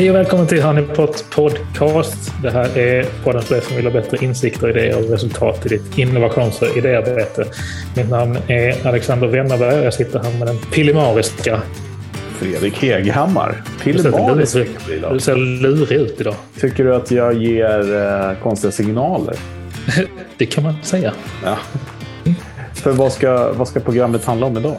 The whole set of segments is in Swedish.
Hej och välkommen till Honeypot Podcast. Det här är podden för dig som vill ha bättre insikter, idéer och resultat i ditt innovations och idéarbete. Mitt namn är Alexander Wennerberg och jag sitter här med den pillemariska Fredrik Heghammar. Pillemarisk. Du ser lurig ut idag. Tycker du att jag ger eh, konstiga signaler? det kan man säga. Ja. För vad ska, vad ska programmet handla om idag?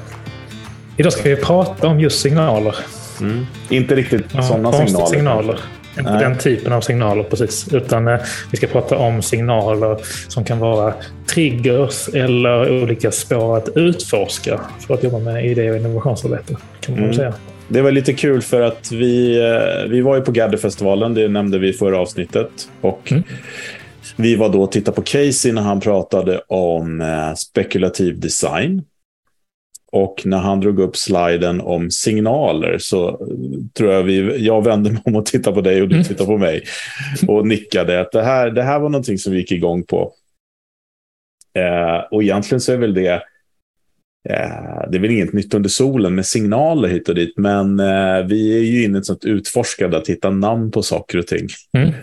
Idag ska vi prata om just signaler. Mm. Inte riktigt ja, sådana signaler. signaler. Inte den typen av signaler precis. Utan eh, vi ska prata om signaler som kan vara triggers eller olika spår att utforska för att jobba med idé och innovationsarbete. Kan man mm. säga. Det var lite kul för att vi, eh, vi var ju på Gadderfestivalen, det nämnde vi i förra avsnittet. Och mm. Vi var då och tittade på Casey när han pratade om eh, spekulativ design. Och när han drog upp sliden om signaler så tror jag vi, jag vände mig om och tittade på dig och du mm. tittade på mig. Och nickade att det här, det här var någonting som vi gick igång på. Eh, och egentligen så är väl det Eh, det är väl inget nytt under solen med signaler hit och dit, men eh, vi är ju inne i ett sånt utforskande att hitta namn på saker och ting. Mm.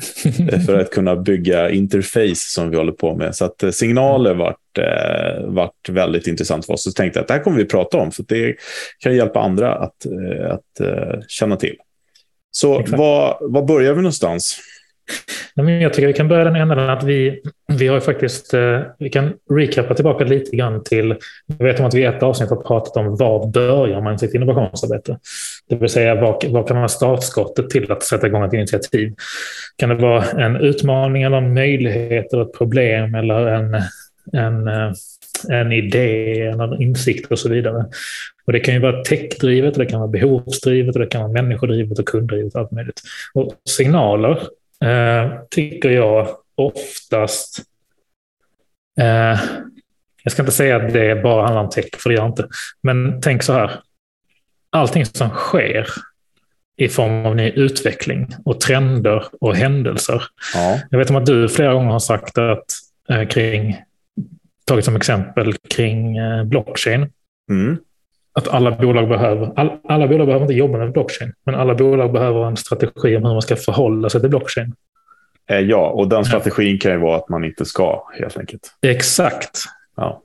Eh, för att kunna bygga interface som vi håller på med. Så att signaler vart, eh, vart väldigt intressant för oss. Så tänkte jag att det här kommer vi prata om, för det kan hjälpa andra att, att känna till. Så var, var börjar vi någonstans? jag tycker vi kan börja den änden att vi, vi har faktiskt, eh, vi kan recappa tillbaka lite grann till, jag vet om att vi i ett avsnitt har pratat om var börjar man sitt innovationsarbete? Det vill säga vad, vad kan vara startskottet till att sätta igång ett initiativ? Kan det vara en utmaning eller en möjlighet eller ett problem eller en, en, eh, en idé eller insikt och så vidare. Och det kan ju vara techdrivet, det kan vara behovsdrivet, det kan vara människodrivet och kunddrivet och allt möjligt. Och signaler eh, tycker jag oftast... Eh, jag ska inte säga att det bara handlar om tech, för det gör inte. Men tänk så här. Allting som sker i form av ny utveckling och trender och händelser. Ja. Jag vet om att du flera gånger har sagt att eh, kring, tagit som exempel kring eh, blockchain. Mm att alla bolag behöver, all, alla bolag behöver inte jobba med blockchain, men alla bolag behöver en strategi om hur man ska förhålla sig till blockchain. Eh, ja, och den strategin kan ju vara att man inte ska, helt enkelt. Exakt. Ja.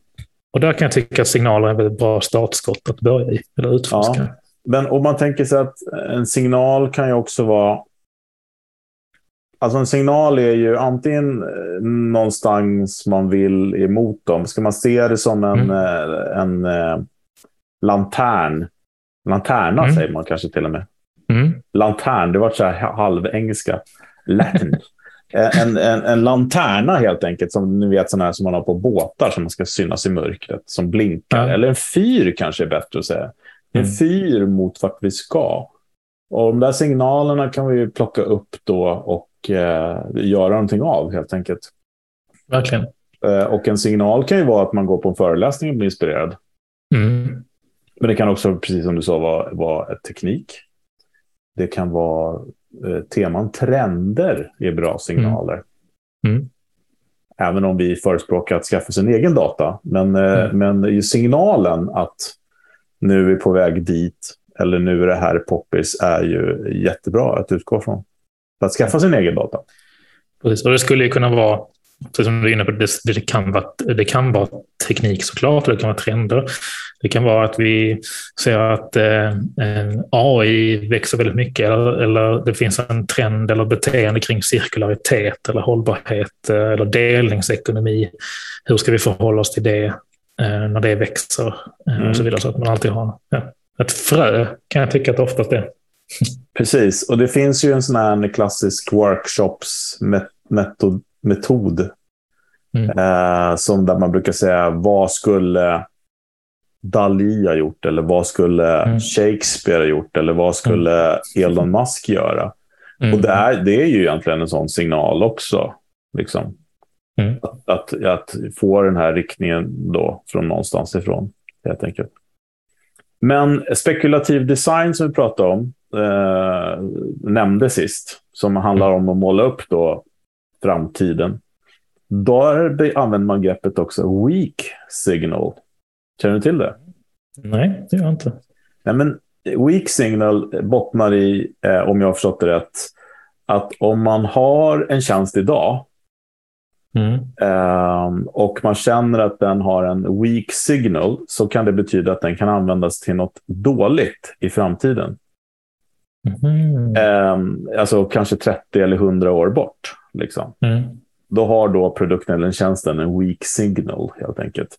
Och där kan jag tycka att signaler är ett väldigt bra startskott att börja i, eller utforska. Ja. Men om man tänker sig att en signal kan ju också vara... Alltså en signal är ju antingen eh, någonstans man vill emot dem. Ska man se det som en, mm. Eh, en, en lantern. Lanterna mm. säger man kanske till och med. Mm. Lantern, det var så här halvengelska. Latin. en, en, en lanterna helt enkelt, som ni vet sådana här som man har på båtar som man ska synas i mörkret, som blinkar. Ja. Eller en fyr kanske är bättre att säga. En mm. fyr mot vart vi ska. Och de där signalerna kan vi plocka upp då och eh, göra någonting av helt enkelt. Verkligen. Eh, och en signal kan ju vara att man går på en föreläsning och blir inspirerad. Mm. Men det kan också, precis som du sa, vara, vara teknik. Det kan vara eh, teman. Trender är bra signaler. Mm. Mm. Även om vi förespråkar att skaffa sin egen data. Men, eh, mm. men signalen att nu är vi på väg dit eller nu är det här poppis är ju jättebra att utgå från. Att skaffa sin egen data. Precis, och det skulle ju kunna vara precis som du är inne på, det, det, kan vara, det kan vara teknik såklart, det kan vara trender. Det kan vara att vi ser att eh, AI växer väldigt mycket eller, eller, det finns en trend eller beteende kring cirkularitet eller hållbarhet eh, eller delningsekonomi. Hur ska vi förhålla oss till det eh, när det växer eh, och så mm. vidare. Så att man alltid har ja, ett frö kan jag tycka att det oftast är. Precis, och det finns ju en sån här klassisk workshops-metod metod. Mm. Eh, som där man brukar säga, vad skulle Dali ha gjort? Eller vad skulle mm. Shakespeare ha gjort? Eller vad skulle mm. Elon Musk göra? Mm. Och det är, det är ju egentligen en sån signal också. Liksom. Mm. Att, att, att, få den här riktningen då från någonstans ifrån, helt enkelt. Men spekulativ design som vi pratade om, eh, nämnde sist, som handlar om att måla upp då framtiden. Där använder man greppet också weak signal. Känner du till det? Nej, det gör jag inte. Nej, men weak signal bottnar i, eh, om jag har förstått det rätt, att om man har en tjänst idag Mm. eh, och man känner att den har en weak signal så kan det betyda att den kan användas till något dåligt i framtiden. Mm. Eh, alltså kanske 30 eller 100 år bort. Liksom. Mm. Då har då produkten eller tjänsten en weak signal helt enkelt.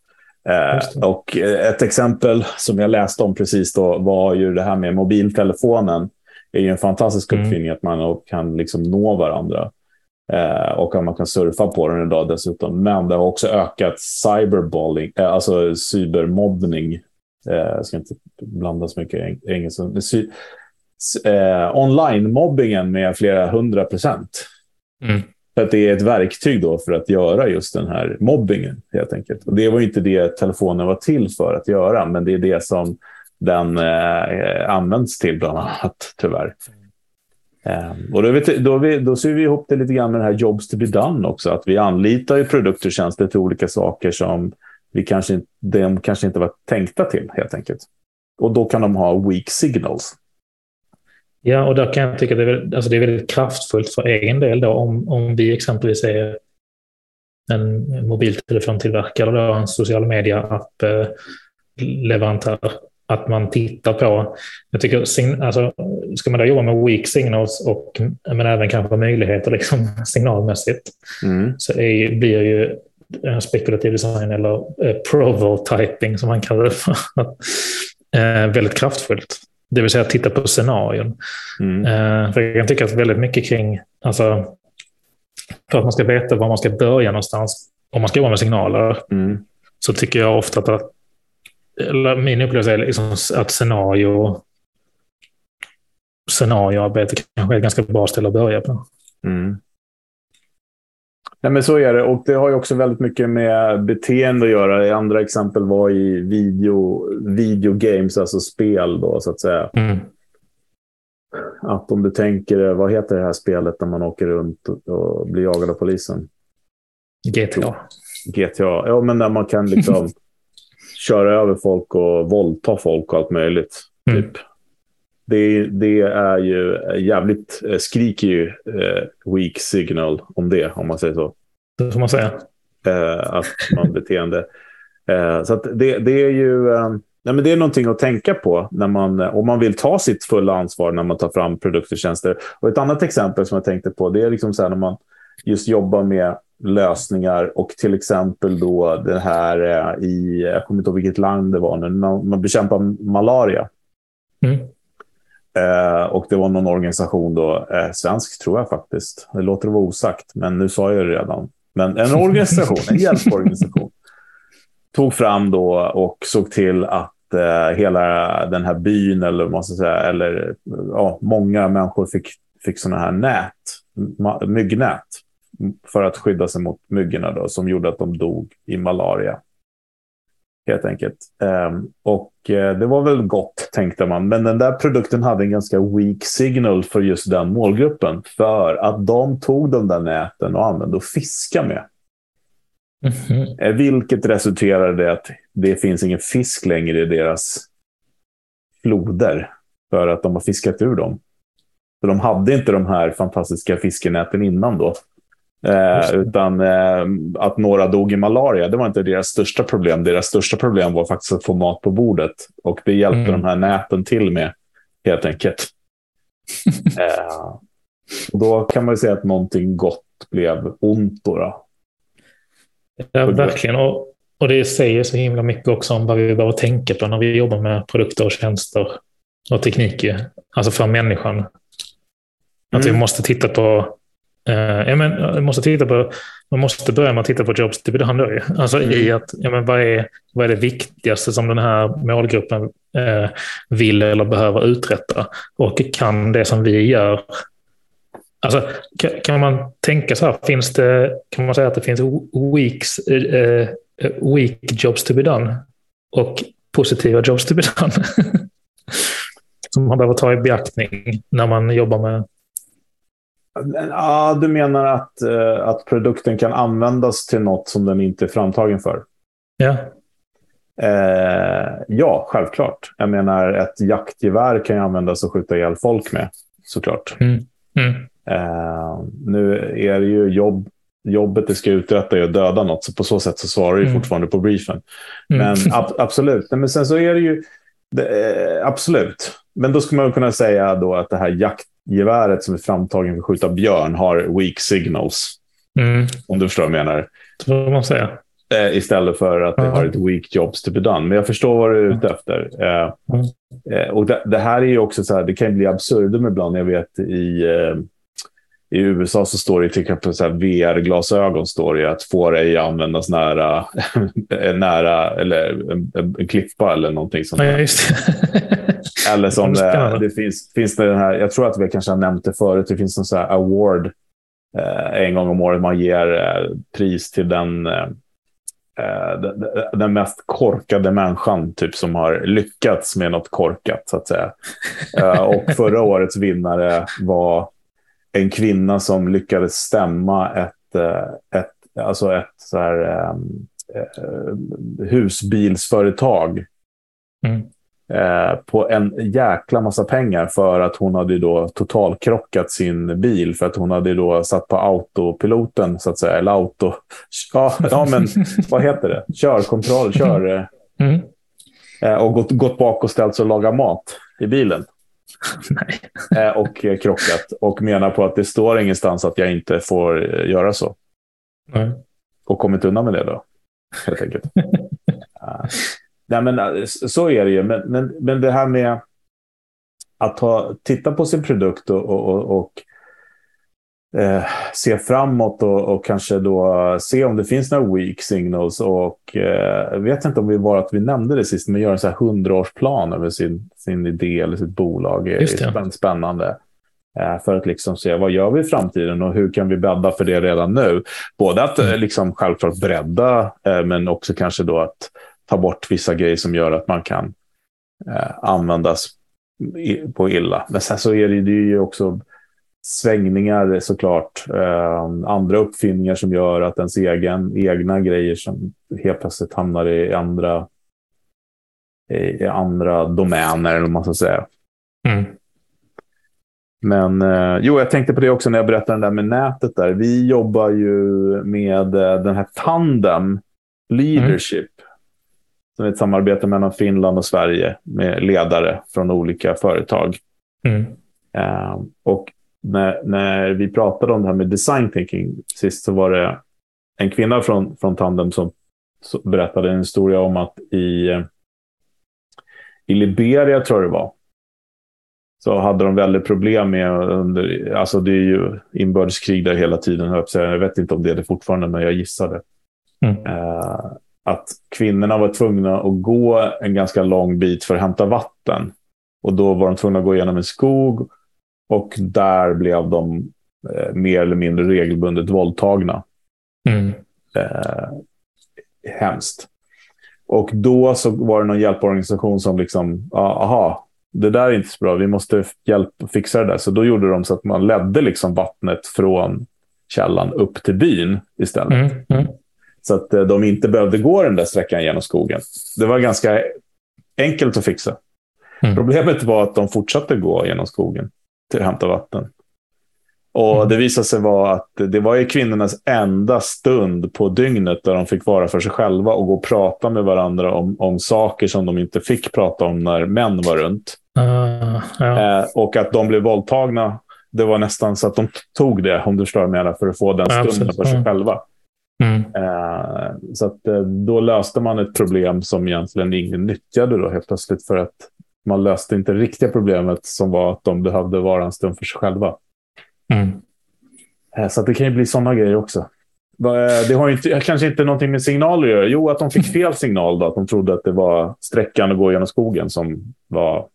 Eh, Just det. och eh, ett exempel som jag läste om precis då var ju det här med mobiltelefonen. Det är ju en fantastisk Mm. uppfinning att man kan liksom nå varandra. Eh, och att man kan surfa på den idag dessutom. Men det har också ökat cyberbullying, eh, alltså cybermobbning. Eh, jag ska inte blanda så mycket eng- engelska. Eh, Online-mobbingen med flera hundra procent. Mm. För att det är ett verktyg då för att göra just den här mobbingen helt enkelt. Och det var inte det telefonen var till för att göra, men det är det som den eh, används till bland annat, tyvärr. Eh, och då, vet, då, vi, då ser vi ihop det lite grann med det här jobs to be done också. Att vi anlitar ju produkter och tjänster till olika saker som vi kanske, de kanske inte var tänkta till helt enkelt. Och då kan de ha weak signals. Ja, och där kan jag tycka att det är, väldigt- alltså det är väldigt kraftfullt för egen del då, om, om vi exempelvis är en mobiltelefontillverkare eller en social media-app-leverantör. Att man tittar på, jag tycker, alltså, ska man då jobba med weak signals och men även kanske möjligheter liksom, signalmässigt, Mm. så är, blir ju spekulativ design eller eh, prototyping som man kallar det för, eh, väldigt kraftfullt. Det vill säga titta på scenarion. Mm. Eh, för jag kan tycka att väldigt mycket kring, alltså, för att man ska veta var man ska börja någonstans, om man ska jobba med signaler, Mm. så tycker jag ofta att, att eller min upplevelse är liksom att scenario, scenarioarbete kanske är ett ganska bra ställe att börja på. Mm. Nej, men så är det. Och det har ju också väldigt mycket med beteende att göra. Andra exempel var i video, videogames, alltså spel då så att säga. Mm. Att om du tänker, vad heter det här spelet när man åker runt och- blir jagad av polisen? GTA. GTA. Ja, men när man kan liksom köra över folk och våldta folk och allt möjligt. Mm. Det, det är ju jävligt, eh, skriker ju eh, weak signal om det, om man säger så. Det får man säga. eh, att man beteende. Eh, så det, det är ju eh, nej, men det är någonting att tänka på när man, om man vill ta sitt fulla ansvar när man tar fram produkter och tjänster. Och ett annat exempel som jag tänkte på, det är liksom så här när man just jobbar med lösningar och till exempel då det här eh, i, jag kommer inte ihåg vilket land det var, när man, man bekämpar malaria. Eh, och det var någon organisation då, eh, svensk tror jag faktiskt. Det låter vara osagt, men nu sa jag det redan. Men en organisation, en hjälporganisation, tog fram då och såg till att eh, hela den här byn, eller man ska säga, eller ja, många människor fick, fick sådana här nät, myggnät, för att skydda sig mot myggorna då, som gjorde att de dog i malaria. Helt enkelt. Ehm, och eh, det var väl gott, tänkte man. Men den där produkten hade en ganska weak signal för just den målgruppen. För att de tog de där näten och använde att fiska med. Mhm. Eh, Vilket resulterade i att det finns ingen fisk längre i deras floder. För att de har fiskat ur dem. För de hade inte de här fantastiska fiskenäten innan då. Eh, utan eh, att några dog i malaria, det var inte deras största problem. Deras största problem var faktiskt att få mat på bordet. Och det hjälpte Mm. de här näten till med, helt enkelt. eh, och då kan man ju säga att någonting gott blev ont. Då, då. Ja, verkligen. Och, och det säger så himla mycket också om vad vi behöver tänka på när vi jobbar med produkter och tjänster och teknik. Alltså för människan. Att vi Mm. måste titta på... Eh, ja, men, vi måste titta på man måste börja med att titta på jobs to be done. då ju. Alltså i Mm. att, ja, men vad, är, vad är det viktigaste som den här målgruppen eh, vill eller behöver uträtta? Och kan det som vi gör Alltså, kan, kan man tänka så här, finns det, kan man säga att det finns weeks, eh, eh, weak jobs to be done och positiva jobs to be done? Som man behöver ta i beaktning när man jobbar med... Ja, du menar att, eh, att produkten kan användas till något som den inte är framtagen för? Ja, Eh, ja, självklart. Jag menar, ett jaktgevär kan ju användas att skjuta ihjäl folk med, såklart. Mm. Mm. Eh, nu är det ju jobb, jobbet det ska uträtta är att döda något, så på så sätt så svarar du Mm. fortfarande på briefen. Mm. Men ab absolut. Nej, men sen så är det ju... Det, eh, absolut. Men då skulle man kunna säga då att det här jaktgeväret som är framtagen för att skjuta björn har weak signals. Mm. Om du förstår vad jag menar. Så får man säga. Eh, istället för att det Ja. har ett weak jobs to be done. Men jag förstår vad du är ute efter. Eh, eh, och det, det här är ju också så här, det kan ju bli absurdum ibland. Jag vet i, eh, i USA så står det till exempel VR-glasögon står det att får ej användas nära, nära eller en, klippa eller någonting sånt. Ja. Eller som det, Spännande. det finns, finns det den här, jag tror att vi kanske har nämnt det förut, det finns en sån här award eh, en gång om året man ger eh, pris till den, eh, eh, den, den mest korkade människan typ, som har lyckats med något korkat så att säga. Eh, och förra årets vinnare var en kvinna som lyckades stämma ett, eh, ett, alltså ett så här, eh, husbilsföretag Mm. eh, på en jäkla massa pengar för att hon hade då totalkrockat sin bil för att hon hade då satt på autopiloten så att säga. Eller auto... Ja, ja men vad heter det? Körkontroll, kör... Mm. Eh, och gått, gått bak och ställt sig och lagat mat i bilen. Nej. Eh, och eh, krockat. Och menar på att det står ingenstans att jag inte får eh, göra så. Nej. Och kommit undan med det då. Helt enkelt. Nej, men så är det ju. Men, men, men det här med att ta, titta på sin produkt och, och, och, och eh, se framåt och, och kanske då se om det finns några weak signals. Och eh, vet inte om vi var att vi nämnde det sist, men göra en så här hundraårsplan över sin, sin idé eller sitt bolag. är Just det. spänn- spännande. Eh, För att liksom se vad gör vi i framtiden och hur kan vi bädda för det redan nu. Både att eh, liksom självklart bredda, eh, men också kanske då att ta bort vissa grejer som gör att man kan användas i- på illa. Men sen så är det, det är ju också svängningar såklart. Eh, andra uppfinningar som gör att ens egen, egna grejer som helt plötsligt hamnar i andra, i andra domäner, eller man ska säga. Mm. Men eh, jo, jag tänkte på det också när jag berättade det där med nätet. där. Vi jobbar ju med eh, den här Tandem Leadership. Som är ett samarbete mellan Finland och Sverige med ledare från olika företag. Mm. Eh, och när, när vi pratade om det här med design thinking sist så var det en kvinna från, från Tandem som berättade en historia om att i, eh, i Liberia, tror jag det var, så hade de väldigt problem med under, alltså det är ju inbördeskrig där hela tiden, jag vet inte om det är det fortfarande, men jag gissade. Mm. Eh, att kvinnorna var tvungna att gå en ganska lång bit för att hämta vatten. Och då var de tvungna att gå igenom en skog och där blev de eh, mer eller mindre regelbundet våldtagna. Mm. Eh, hemskt. Och då så var det någon hjälporganisation som liksom, aha, det där är inte så bra, vi måste hjälpa fixa det där. Så då gjorde de så att man ledde liksom vattnet från källan upp till byn istället. Mm. Mm. Så att eh, de inte behövde gå den där sträckan genom skogen. Det var ganska enkelt att fixa. Mm. Problemet var att de fortsatte gå genom skogen till att hämta vatten. Och Mm. Det visade sig vara att det var ju kvinnornas enda stund på dygnet där de fick vara för sig själva och gå och prata med varandra om, om saker som de inte fick prata om när män var runt. Ah, ja. Eh, och att de blev våldtagna, det var nästan så att de tog det, om du förstår vad jag menar, för att få den Ja, stunden absolut. för sig Mm. själva. Mm. Eh, så att, eh, då löste man ett problem som egentligen ingen nyttjade då helt plötsligt för att man löste inte riktiga problemet som var att de behövde vara en stund för sig själva. Mm. Eh, så det kan ju bli sådana grejer också. Eh, Det har ju inte, kanske inte någonting med signaler att göra. Jo, att de fick fel signal då. Att de trodde att det var sträckan att gå genom skogen som var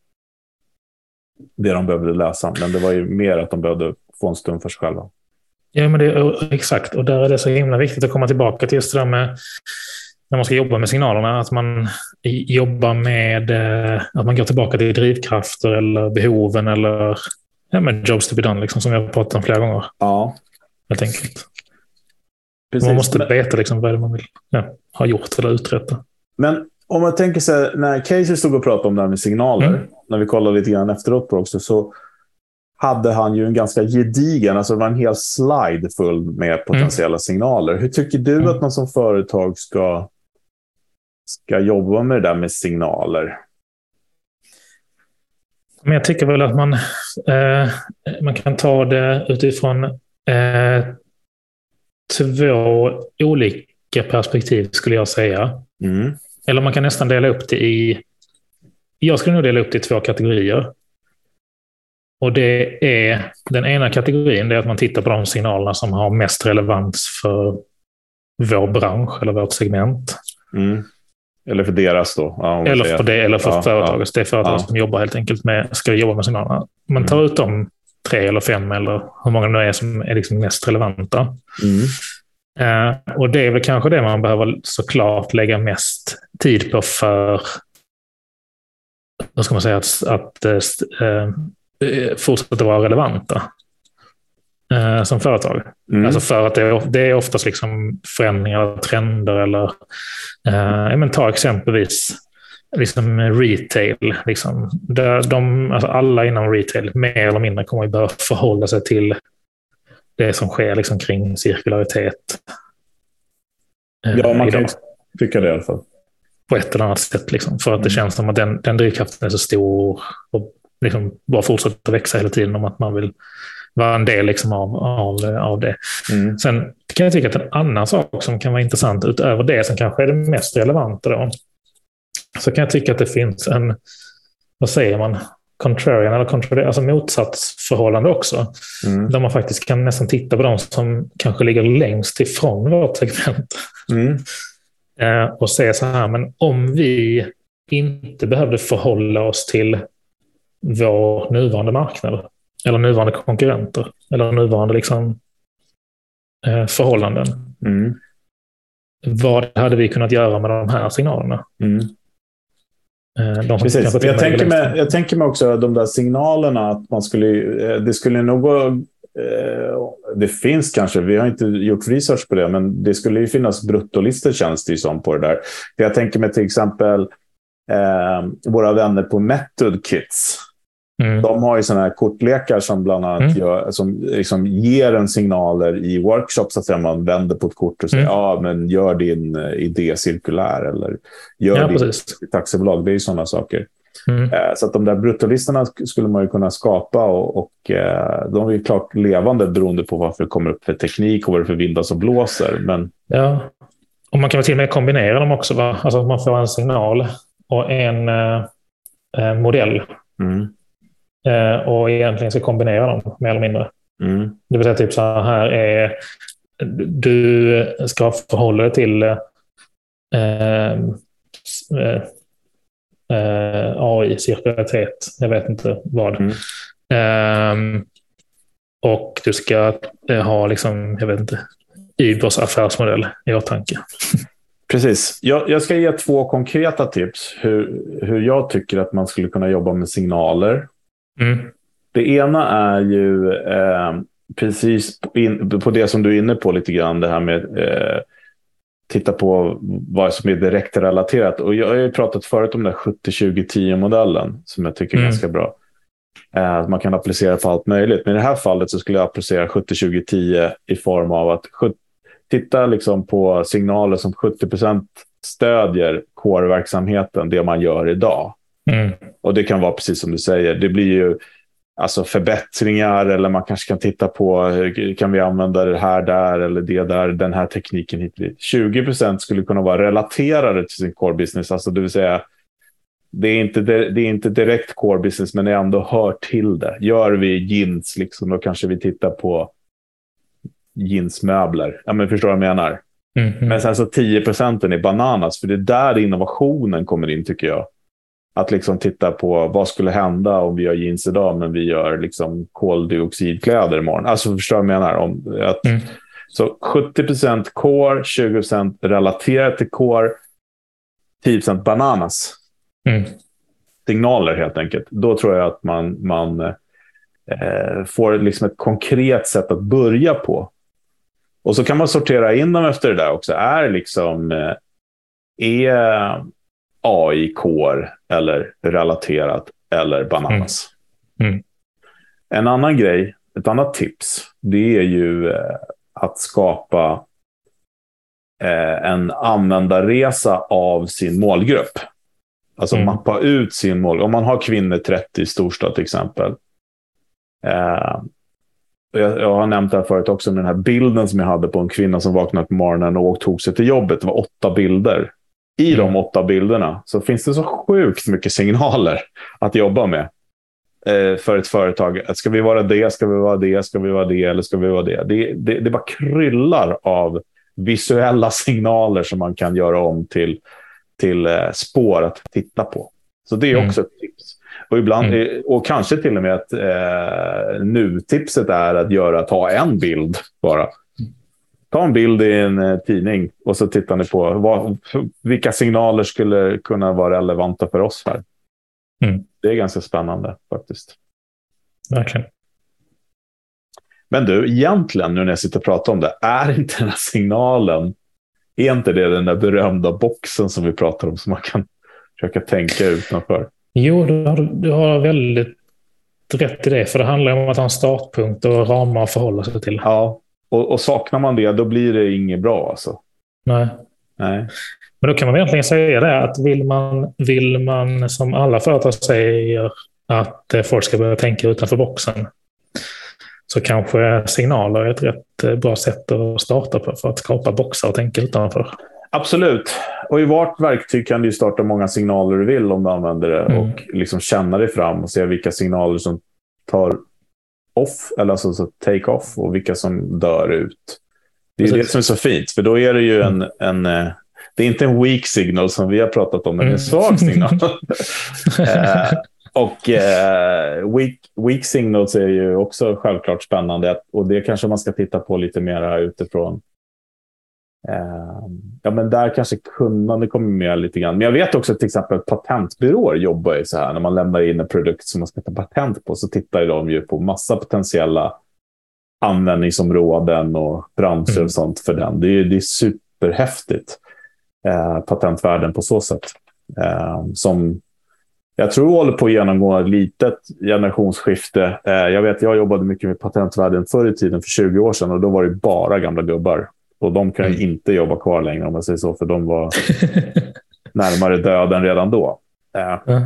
det de behövde lösa. Men det var ju mer att de behövde få en stund för sig själva. Ja, men det, exakt. Och där är det så himla viktigt att komma tillbaka till just det där med när man ska jobba med signalerna, att man jobbar med eh, att man går tillbaka till drivkrafter eller behoven eller ja, men jobs to be done, liksom, som vi har pratat om flera gånger. Ja, Helt enkelt. precis. Man måste veta liksom, vad är det man vill ja, ha gjort eller uträtta. Men om man tänker sig när Casey stod och pratade om det här med signaler, mm. när vi kollade lite grann efteråt på också, så hade han ju en ganska gedigen, alltså det var en hel slide full med potentiella mm. signaler. Hur tycker du mm. att man som företag ska, ska jobba med det där med signaler? Men jag tycker väl att man, eh, man kan ta det utifrån eh, två olika perspektiv skulle jag säga. Mm. Eller man kan nästan dela upp det i... Jag skulle nog dela upp det i två kategorier. Och det är Den ena kategorin det är att man tittar på de signalerna som har mest relevans för vår bransch eller vårt segment. Mm. Eller för deras då? Ja, eller, för det, eller för ja, företaget. Ja, det är företag ja. som jobbar helt enkelt med, ska jobba med signalerna. Man tar mm. ut de tre eller fem eller hur många det nu är som är liksom mest relevanta. Mm. Uh, och det är väl kanske det man behöver såklart lägga mest tid på för vad ska man säga, att, att uh, fortsätta vara relevanta uh, som företag. Mm. Alltså för att det är, det är oftast liksom förändringar, trender eller uh, men ta exempelvis liksom retail. Liksom. De, alltså alla inom retail mer eller mindre kommer att behöva förhålla sig till det som sker liksom kring cirkularitet. Eh, ja, man kan tycka det i alla fall. På ett eller annat sätt. Liksom, för att det mm. känns som att den, den drivkraften är så stor och liksom bara fortsätter växa hela tiden om att man vill vara en del liksom av, av, av det. Mm. Sen kan jag tycka att en annan sak som kan vara intressant utöver det som kanske är det mest relevanta då, så kan jag tycka att det finns en, vad säger man, contrarian, eller contrarian, alltså motsatsförhållande också. Mm. Där man faktiskt kan nästan titta på de som kanske ligger längst ifrån vårt segment. Mm. Eh, och säga så här, men om vi inte behövde förhålla oss till vår nuvarande marknad, eller nuvarande konkurrenter, eller nuvarande liksom, eh, förhållanden. Mm. Vad hade vi kunnat göra med de här signalerna? Mm. Eh, Precis. Jag, tänker mig, jag tänker mig också de där signalerna att man skulle, eh, det skulle nog eh, det finns kanske, vi har inte gjort research på det, men det skulle ju finnas bruttolistor känns det som på det där. Jag tänker mig till exempel eh, våra vänner på Method Kits. Mm. De har ju sådana här kortlekar som bland annat mm. gör, som liksom ger en signaler i workshops. Att säga, man vänder på ett kort och säger mm. ja, men gör din eh, idé cirkulär eller gör ja, ditt aktiebolag. Det är ju sådana saker. Mm. Eh, så att de där bruttolistorna skulle man ju kunna skapa och, och eh, de är ju klart levande beroende på vad det kommer upp för teknik och vad det är för vindar som blåser. Men... Ja, och man kan väl till och med kombinera dem också. Va? Alltså man får en signal och en eh, modell. Mm. Eh, och egentligen ska kombinera dem mer eller mindre. Mm. Det vill säga typ så här är du ska förhålla dig till eh, eh, eh AI, cirkularitet, jag vet inte vad. Mm. Eh, och du ska eh, ha, liksom, jag vet inte, Ubers affärsmodell i åtanke. Precis. Jag, jag, ska ge två konkreta tips hur, hur jag tycker att man skulle kunna jobba med signaler Mm. Det ena är ju eh, precis på, in, på, det som du är inne på lite grann, det här med eh, titta på vad som är direkt relaterat. Och jag har ju pratat förut om den 70-20-10-modellen som jag tycker är mm. ganska bra. Eh, man kan applicera på allt möjligt. Men i det här fallet så skulle jag applicera 70-20-10 i form av att titta liksom på signaler som 70% stödjer core-verksamheten, det man gör idag. Mm. Och det kan vara precis som du säger. Det blir ju alltså förbättringar eller man kanske kan titta på kan vi använda det här där eller det där, den här tekniken hit. 20 procent skulle kunna vara relaterade till sin core business, alltså det vill säga det är, inte, det är inte direkt core business, men det ändå hör till det. Gör vi jeans, liksom, då kanske vi tittar på jeansmöbler. Ja, men förstår du vad jag menar? Mm -hmm. Men sen så 10 procenten är bananas, för det är där innovationen kommer in tycker jag. Att liksom titta på vad skulle hända om vi gör jeans idag men vi gör liksom koldioxidkläder imorgon. Alltså förstår du vad jag menar? Om att, mm. Så 70% core, 20% relaterat till core, 10% bananas. Mm. Signaler helt enkelt. Då tror jag att man, man eh, får liksom ett konkret sätt att börja på. Och så kan man sortera in dem efter det där också. Är liksom... Eh, är AI-core eller relaterat eller bananas. Mm. Mm. En annan grej, ett annat tips, det är ju eh, att skapa eh, en användarresa av sin målgrupp. Alltså mm. mappa ut sin mål. Om man har kvinnor 30 i storstad till exempel. Eh, jag, jag, har nämnt det här förut också, med den här bilden som jag hade på en kvinna som vaknade på morgonen och tog sig till jobbet. Det var åtta bilder. I mm. de åtta bilderna så finns det så sjukt mycket signaler att jobba med eh, för ett företag. Ska vi vara det, ska vi vara det, ska vi vara det eller ska vi vara det? Det, det, det bara kryllar av visuella signaler som man kan göra om till, till eh, spår att titta på. Så det är mm. också ett tips. Och, ibland, mm. och kanske till och med att eh, nu-tipset är att göra, ta en bild bara. Ta en bild i en eh, tidning och så tittar ni på vad, vilka signaler skulle kunna vara relevanta för oss här. Mm. Det är ganska spännande faktiskt. Verkligen. Men du, egentligen nu när jag sitter och pratar om det, är inte den här signalen, är inte det den där berömda boxen som vi pratar om som man kan försöka tänka utanför? Jo, du har, du har väldigt rätt i det, för det handlar om att ha en startpunkt och ramar att förhålla sig till. Ja, och, och saknar man det, då blir det inget bra alltså. Nej. Nej. Men då kan man egentligen säga det att vill man, vill man som alla företag säger att folk ska börja tänka utanför boxen så kanske signaler är ett rätt eh, bra sätt att starta på för att skapa boxar och tänka utanför. Absolut. Och i vart verktyg kan du starta många signaler du vill om du använder det. Mm. Och liksom känna dig fram och se vilka signaler som tar off, eller alltså så take off, och vilka som dör ut. Det är Precis. det som är så fint, för då är det ju en, en eh, det är inte en weak signal som vi har pratat om, men en mm. svag signal. eh, och eh, weak, weak signals är ju också självklart spännande och det kanske man ska titta på lite mer utifrån. Eh, ja, men där kanske kunnande kommer med lite grann. Men jag vet också att till exempel patentbyråer jobbar ju så här. När man lämnar in en produkt som man ska ta patent på så tittar de ju på massa potentiella användningsområden och branscher mm. och sånt för den. Det är, det är superhäftigt. Eh, patentvärden på så sätt. Eh, som jag tror håller på att genomgå ett litet generationsskifte. Eh, jag vet, jag jobbade mycket med patentvärlden förr i tiden, för 20 år sedan, och då var det bara gamla gubbar. Och de kan mm. inte jobba kvar längre om man säger så, för de var närmare döden redan då. Eh,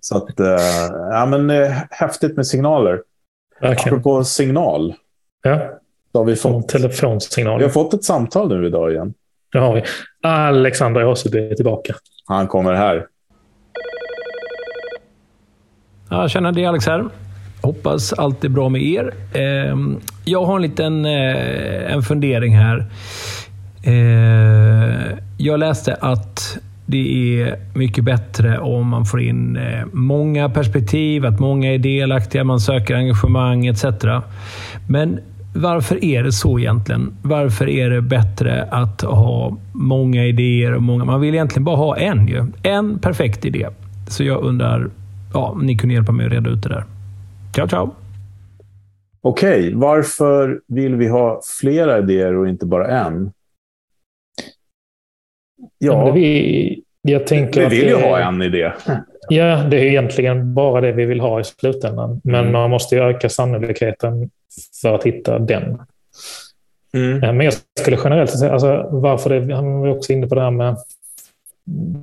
så att, eh, ja men eh, häftigt med signaler. Okay. Apropå signal. Ja. Så har vi fått, telefonsignal. Vi har fått ett samtal nu idag igen. Det har vi. Alexander Åseby är tillbaka. Han kommer här. Ja, tjena, det är Alex här. Hoppas allt är bra med er. Ehm, jag har en liten eh, en fundering här. Eh, jag läste att det är mycket bättre om man får in eh, många perspektiv, att många är delaktiga, man söker engagemang etc. Men varför är det så egentligen? Varför är det bättre att ha många idéer? och många? Man vill egentligen bara ha en ju. En perfekt idé. Så jag undrar, ja, ni kunde hjälpa mig att reda ut det där. Ciao, ciao! Okej, okay, varför vill vi ha flera idéer och inte bara en? Ja, vi, jag tänker vi vill ju ha en idé. Ja, det är egentligen bara det vi vill ha i slutändan. Men mm. man måste ju öka sannolikheten för att hitta den. Mm. Men jag skulle generellt säga, alltså, varför det, han var också inne på det här med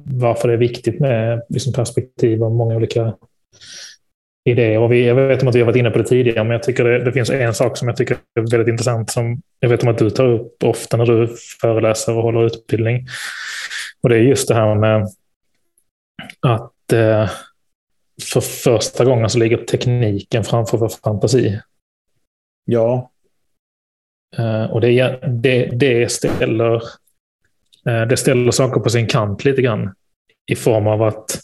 varför det är viktigt med liksom, perspektiv och många olika idéer. Och vi, jag vet om att vi har varit inne på det tidigare, men jag tycker det, det, finns en sak som jag tycker är väldigt intressant som jag vet om att du tar upp ofta när du föreläser och håller utbildning. Och det är just det här med att eh, för första gången så ligger tekniken framför vår fantasi. Ja. Eh, och det, det, det, ställer, eh, det ställer saker på sin kant lite grann. I form av att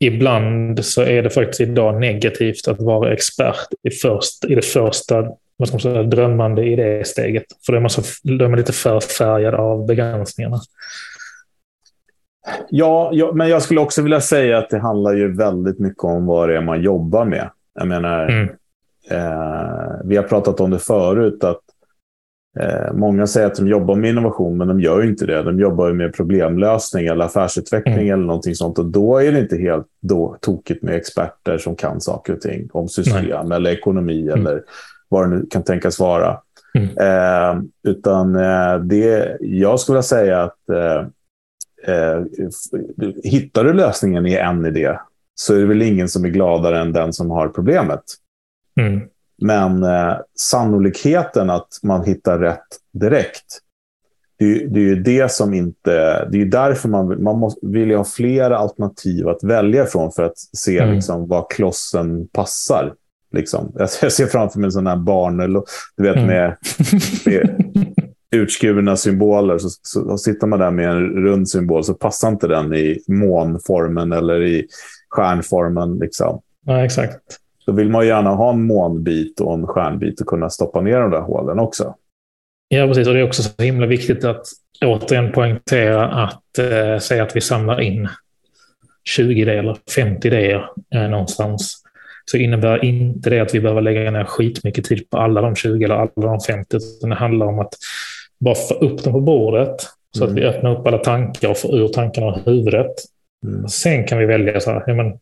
ibland så är det faktiskt idag negativt att vara expert i, först, i det första vad ska man säga, drömmande idésteget. För då är, man så, då är man lite förfärgad av begränsningarna. Ja, ja, men jag skulle också vilja säga att det handlar ju väldigt mycket om vad det är man jobbar med. Jag menar, mm. eh, vi har pratat om det förut, att många säger att de jobbar med innovation, men de gör inte det. De jobbar med problemlösning eller affärsutveckling mm. eller någonting sånt. Och då är det inte helt då, tokigt med experter som kan saker och ting om system Nej. eller ekonomi mm. eller vad det nu kan tänkas vara. Mm. Eh, utan eh, det, jag skulle säga att eh, eh, hittar du lösningen i en idé så är det väl ingen som är gladare än den som har problemet. Mm. Men eh, sannolikheten att man hittar rätt direkt, det, det är ju det som inte... Det är därför man, man måste, vill ha flera alternativ att välja från för att se mm. liksom, var klossen passar. Liksom. Jag, ser framför mig en sån här barn, du vet, mm. med, med utskurna symboler. Så, så, så, sitter man där med en rund symbol så passar inte den i månformen eller i stjärnformen. Liksom. Ja, exakt. Då vill man gärna ha en månbit och en stjärnbit och kunna stoppa ner de där hålen också. Ja, precis. Och det är också så himla viktigt att återigen poängtera att eh, säga att vi samlar in 20 idéer eller 50 idéer eh, någonstans. Så innebär inte det att vi behöver lägga ner skitmycket tid på alla de 20 eller alla de 50. Utan det handlar om att bara få upp dem på bordet så mm. att vi öppnar upp alla tankar och får ur tankarna ur huvudet. Mm. Sen kan vi välja så här, ja, men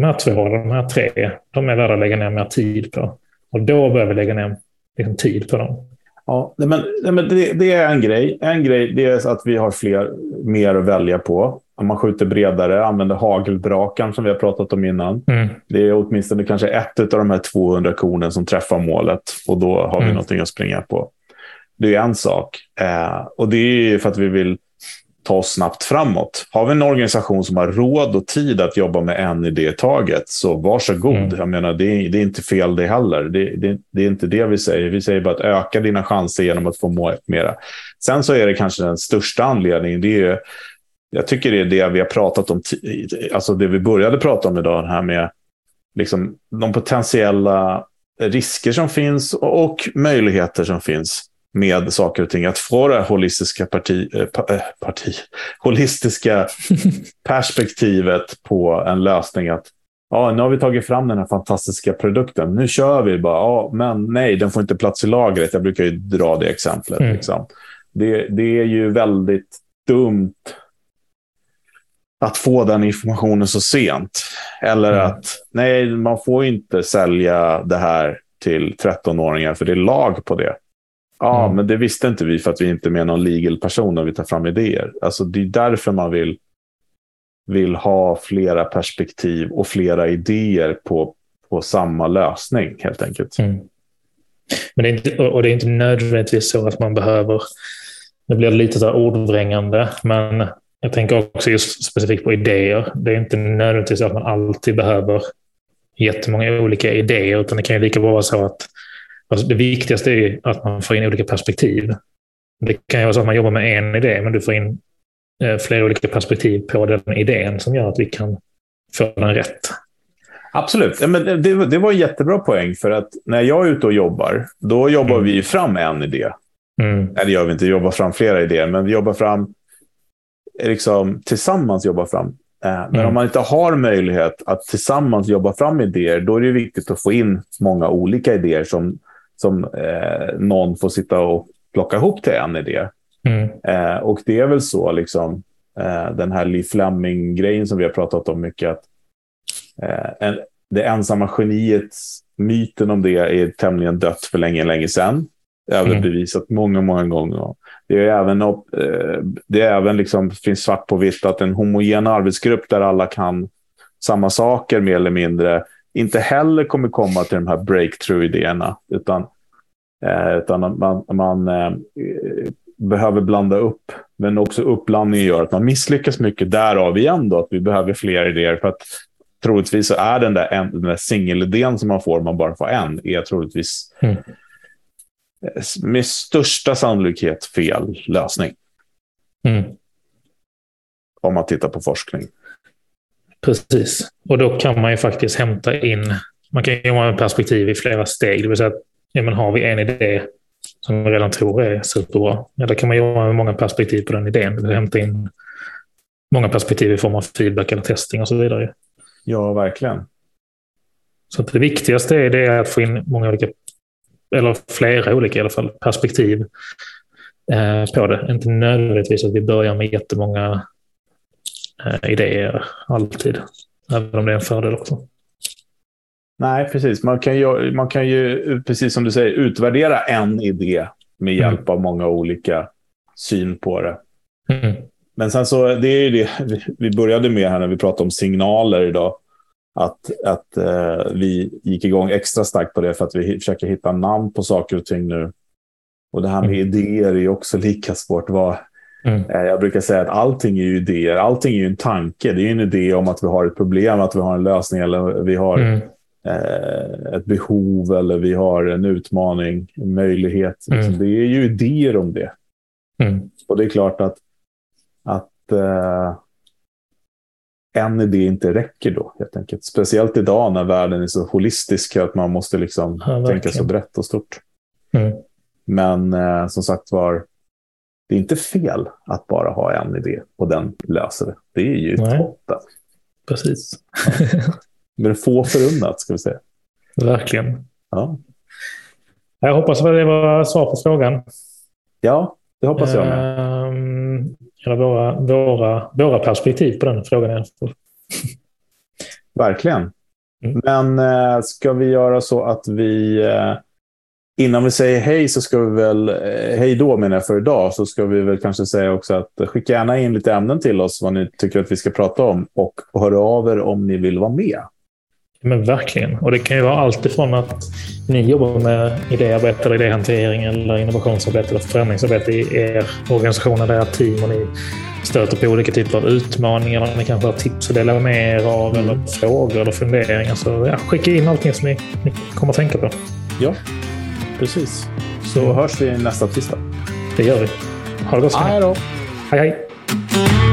de här två de här tre, de är värda att lägga ner mer tid på. Och då börjar vi lägga ner liksom, tid på dem. Ja, men, men det, det, är en grej. En grej det är att vi har fler, mer att välja på. Om man skjuter bredare, använder hagelbrakan som vi har pratat om innan. Mm. Det är åtminstone kanske ett av de här 200 kornen som träffar målet. Och då har vi mm. någonting att springa på. Det är en sak. Eh, och det är för att vi vill ta oss snabbt framåt. Har vi en organisation som har råd och tid att jobba med en idé i taget, så varsågod. Mm. Jag menar, det är, det är inte fel det heller. Det, det, det, är inte det vi säger. Vi säger bara att öka dina chanser genom att få må mera. Sen så är det kanske den största anledningen. Det är, jag tycker det är det vi har pratat om, alltså det vi började prata om idag, här med liksom de potentiella risker som finns och möjligheter som finns med saker och ting. Att få det holistiska, parti, eh, eh, parti, holistiska perspektivet på en lösning. Att ja, nu har vi tagit fram den här fantastiska produkten. Nu kör vi bara. Ja, men nej, den får inte plats i lagret. Jag brukar ju dra det exemplet. Mm. Liksom. Det, det är ju väldigt dumt att få den informationen så sent. Eller mm. att nej, man får inte sälja det här till 13-åringar för det är lag på det. Ja, mm. men det visste inte vi för att vi inte är med någon legal person när vi tar fram idéer. Alltså, det är därför man vill, vill ha flera perspektiv och flera idéer på, på samma lösning helt enkelt. Mm. Men det är inte, och det är inte nödvändigtvis så att man behöver, det blir lite så ordvrängande, men jag tänker också just specifikt på idéer. Det är inte nödvändigtvis så att man alltid behöver jättemånga olika idéer, utan det kan ju lika bra vara så att Alltså det viktigaste är att man får in olika perspektiv. Det kan ju vara så att man jobbar med en idé, men du får in eh, flera olika perspektiv på den idén som gör att vi kan få den rätt. Absolut. Men det, det var en jättebra poäng, för att när jag är ute och jobbar, då jobbar mm. vi fram en idé. Mm. Eller gör vi inte, jobbar fram flera idéer, men vi jobbar fram, liksom, tillsammans jobbar fram. Eh, men mm. om man inte har möjlighet att tillsammans jobba fram idéer, då är det viktigt att få in många olika idéer som som eh, någon får sitta och plocka ihop till en idé. Mm. Eh, och det är väl så, liksom, eh, den här Lee Fleming-grejen som vi har pratat om mycket, att eh, en, det ensamma geniet, myten om det är tämligen dött för länge, länge sedan. Överbevisat mm. många, många gånger. Det är även, eh, det är även liksom, finns svart på vitt att en homogen arbetsgrupp där alla kan samma saker mer eller mindre inte heller kommer komma till de här breakthrough-idéerna. Utan, eh, utan man, man eh, behöver blanda upp. Men också uppblandningen gör att man misslyckas mycket. Därav igen då att vi behöver fler idéer. För att troligtvis så är den där, en, den där singelidén som man får om man bara får en, är troligtvis mm. med största sannolikhet fel lösning. Mm. Om man tittar på forskning. Precis. Och då kan man ju faktiskt hämta in, man kan ju ha perspektiv i flera steg. Det vill säga att ja, men har vi en idé som vi redan tror är superbra, ja, då kan man jobba med många perspektiv på den idén. Det vill hämta in många perspektiv i form av feedback eller testing och så vidare. Ja, verkligen. Så det viktigaste är, det att få in många olika eller flera olika i alla fall, perspektiv eh, på det. Inte nödvändigtvis att vi börjar med jättemånga idéer alltid, även om det är en fördel också. Nej, precis. Man kan ju, man kan ju, precis som du säger, utvärdera en idé med mm. hjälp mm. av många olika syn på det. Mm. Men sen så, det är ju det vi började med här när vi pratade om signaler idag. Att, att eh, vi gick igång extra starkt på det för att vi försöker hitta namn på saker och ting nu. Och det här med mm. idéer är ju också lika svårt. Vad, mm. eh, jag brukar säga att allting är ju idéer. Allting är ju en tanke. Det är en idé om att vi har ett problem, att vi har en lösning eller vi har mm. eh, ett behov eller vi har en utmaning, en möjlighet. Mm. Det är ju idéer om det. Mm. Och det är klart att, att eh, en idé inte räcker då, helt enkelt. Speciellt idag när världen är så holistisk att man måste liksom ja, tänka så brett och stort. Mm. Men eh, som sagt var, det är inte fel att bara ha en idé och den löser det. Det är ju toppen. Precis. Men få förunnat, ska vi säga. Verkligen. Ja. Jag hoppas att det var svar på frågan. Ja, det hoppas jag med. Um, eller våra, våra, våra perspektiv på den frågan. Verkligen. Mm. Men äh, ska vi göra så att vi äh, Innan vi säger hej så ska vi väl, äh, hej då menar jag för idag, så ska vi väl kanske säga också att skicka gärna in lite ämnen till oss vad ni tycker att vi ska prata om och hör av er om ni vill vara med. Men verkligen. Och det kan ju vara allt ifrån att ni jobbar med idéarbete eller idéhantering eller innovationsarbete eller förändringsarbete i er organisation eller ert team och ni stöter på olika typer av utmaningar. Eller ni kanske har tips att dela med er av eller mm. frågor eller funderingar. Så ja, skicka in allting som ni, ni kommer att tänka på. Ja, precis. Så mm. hörs vi nästa tisdag. Det gör vi. Ha det gott Hej då. Hej hej.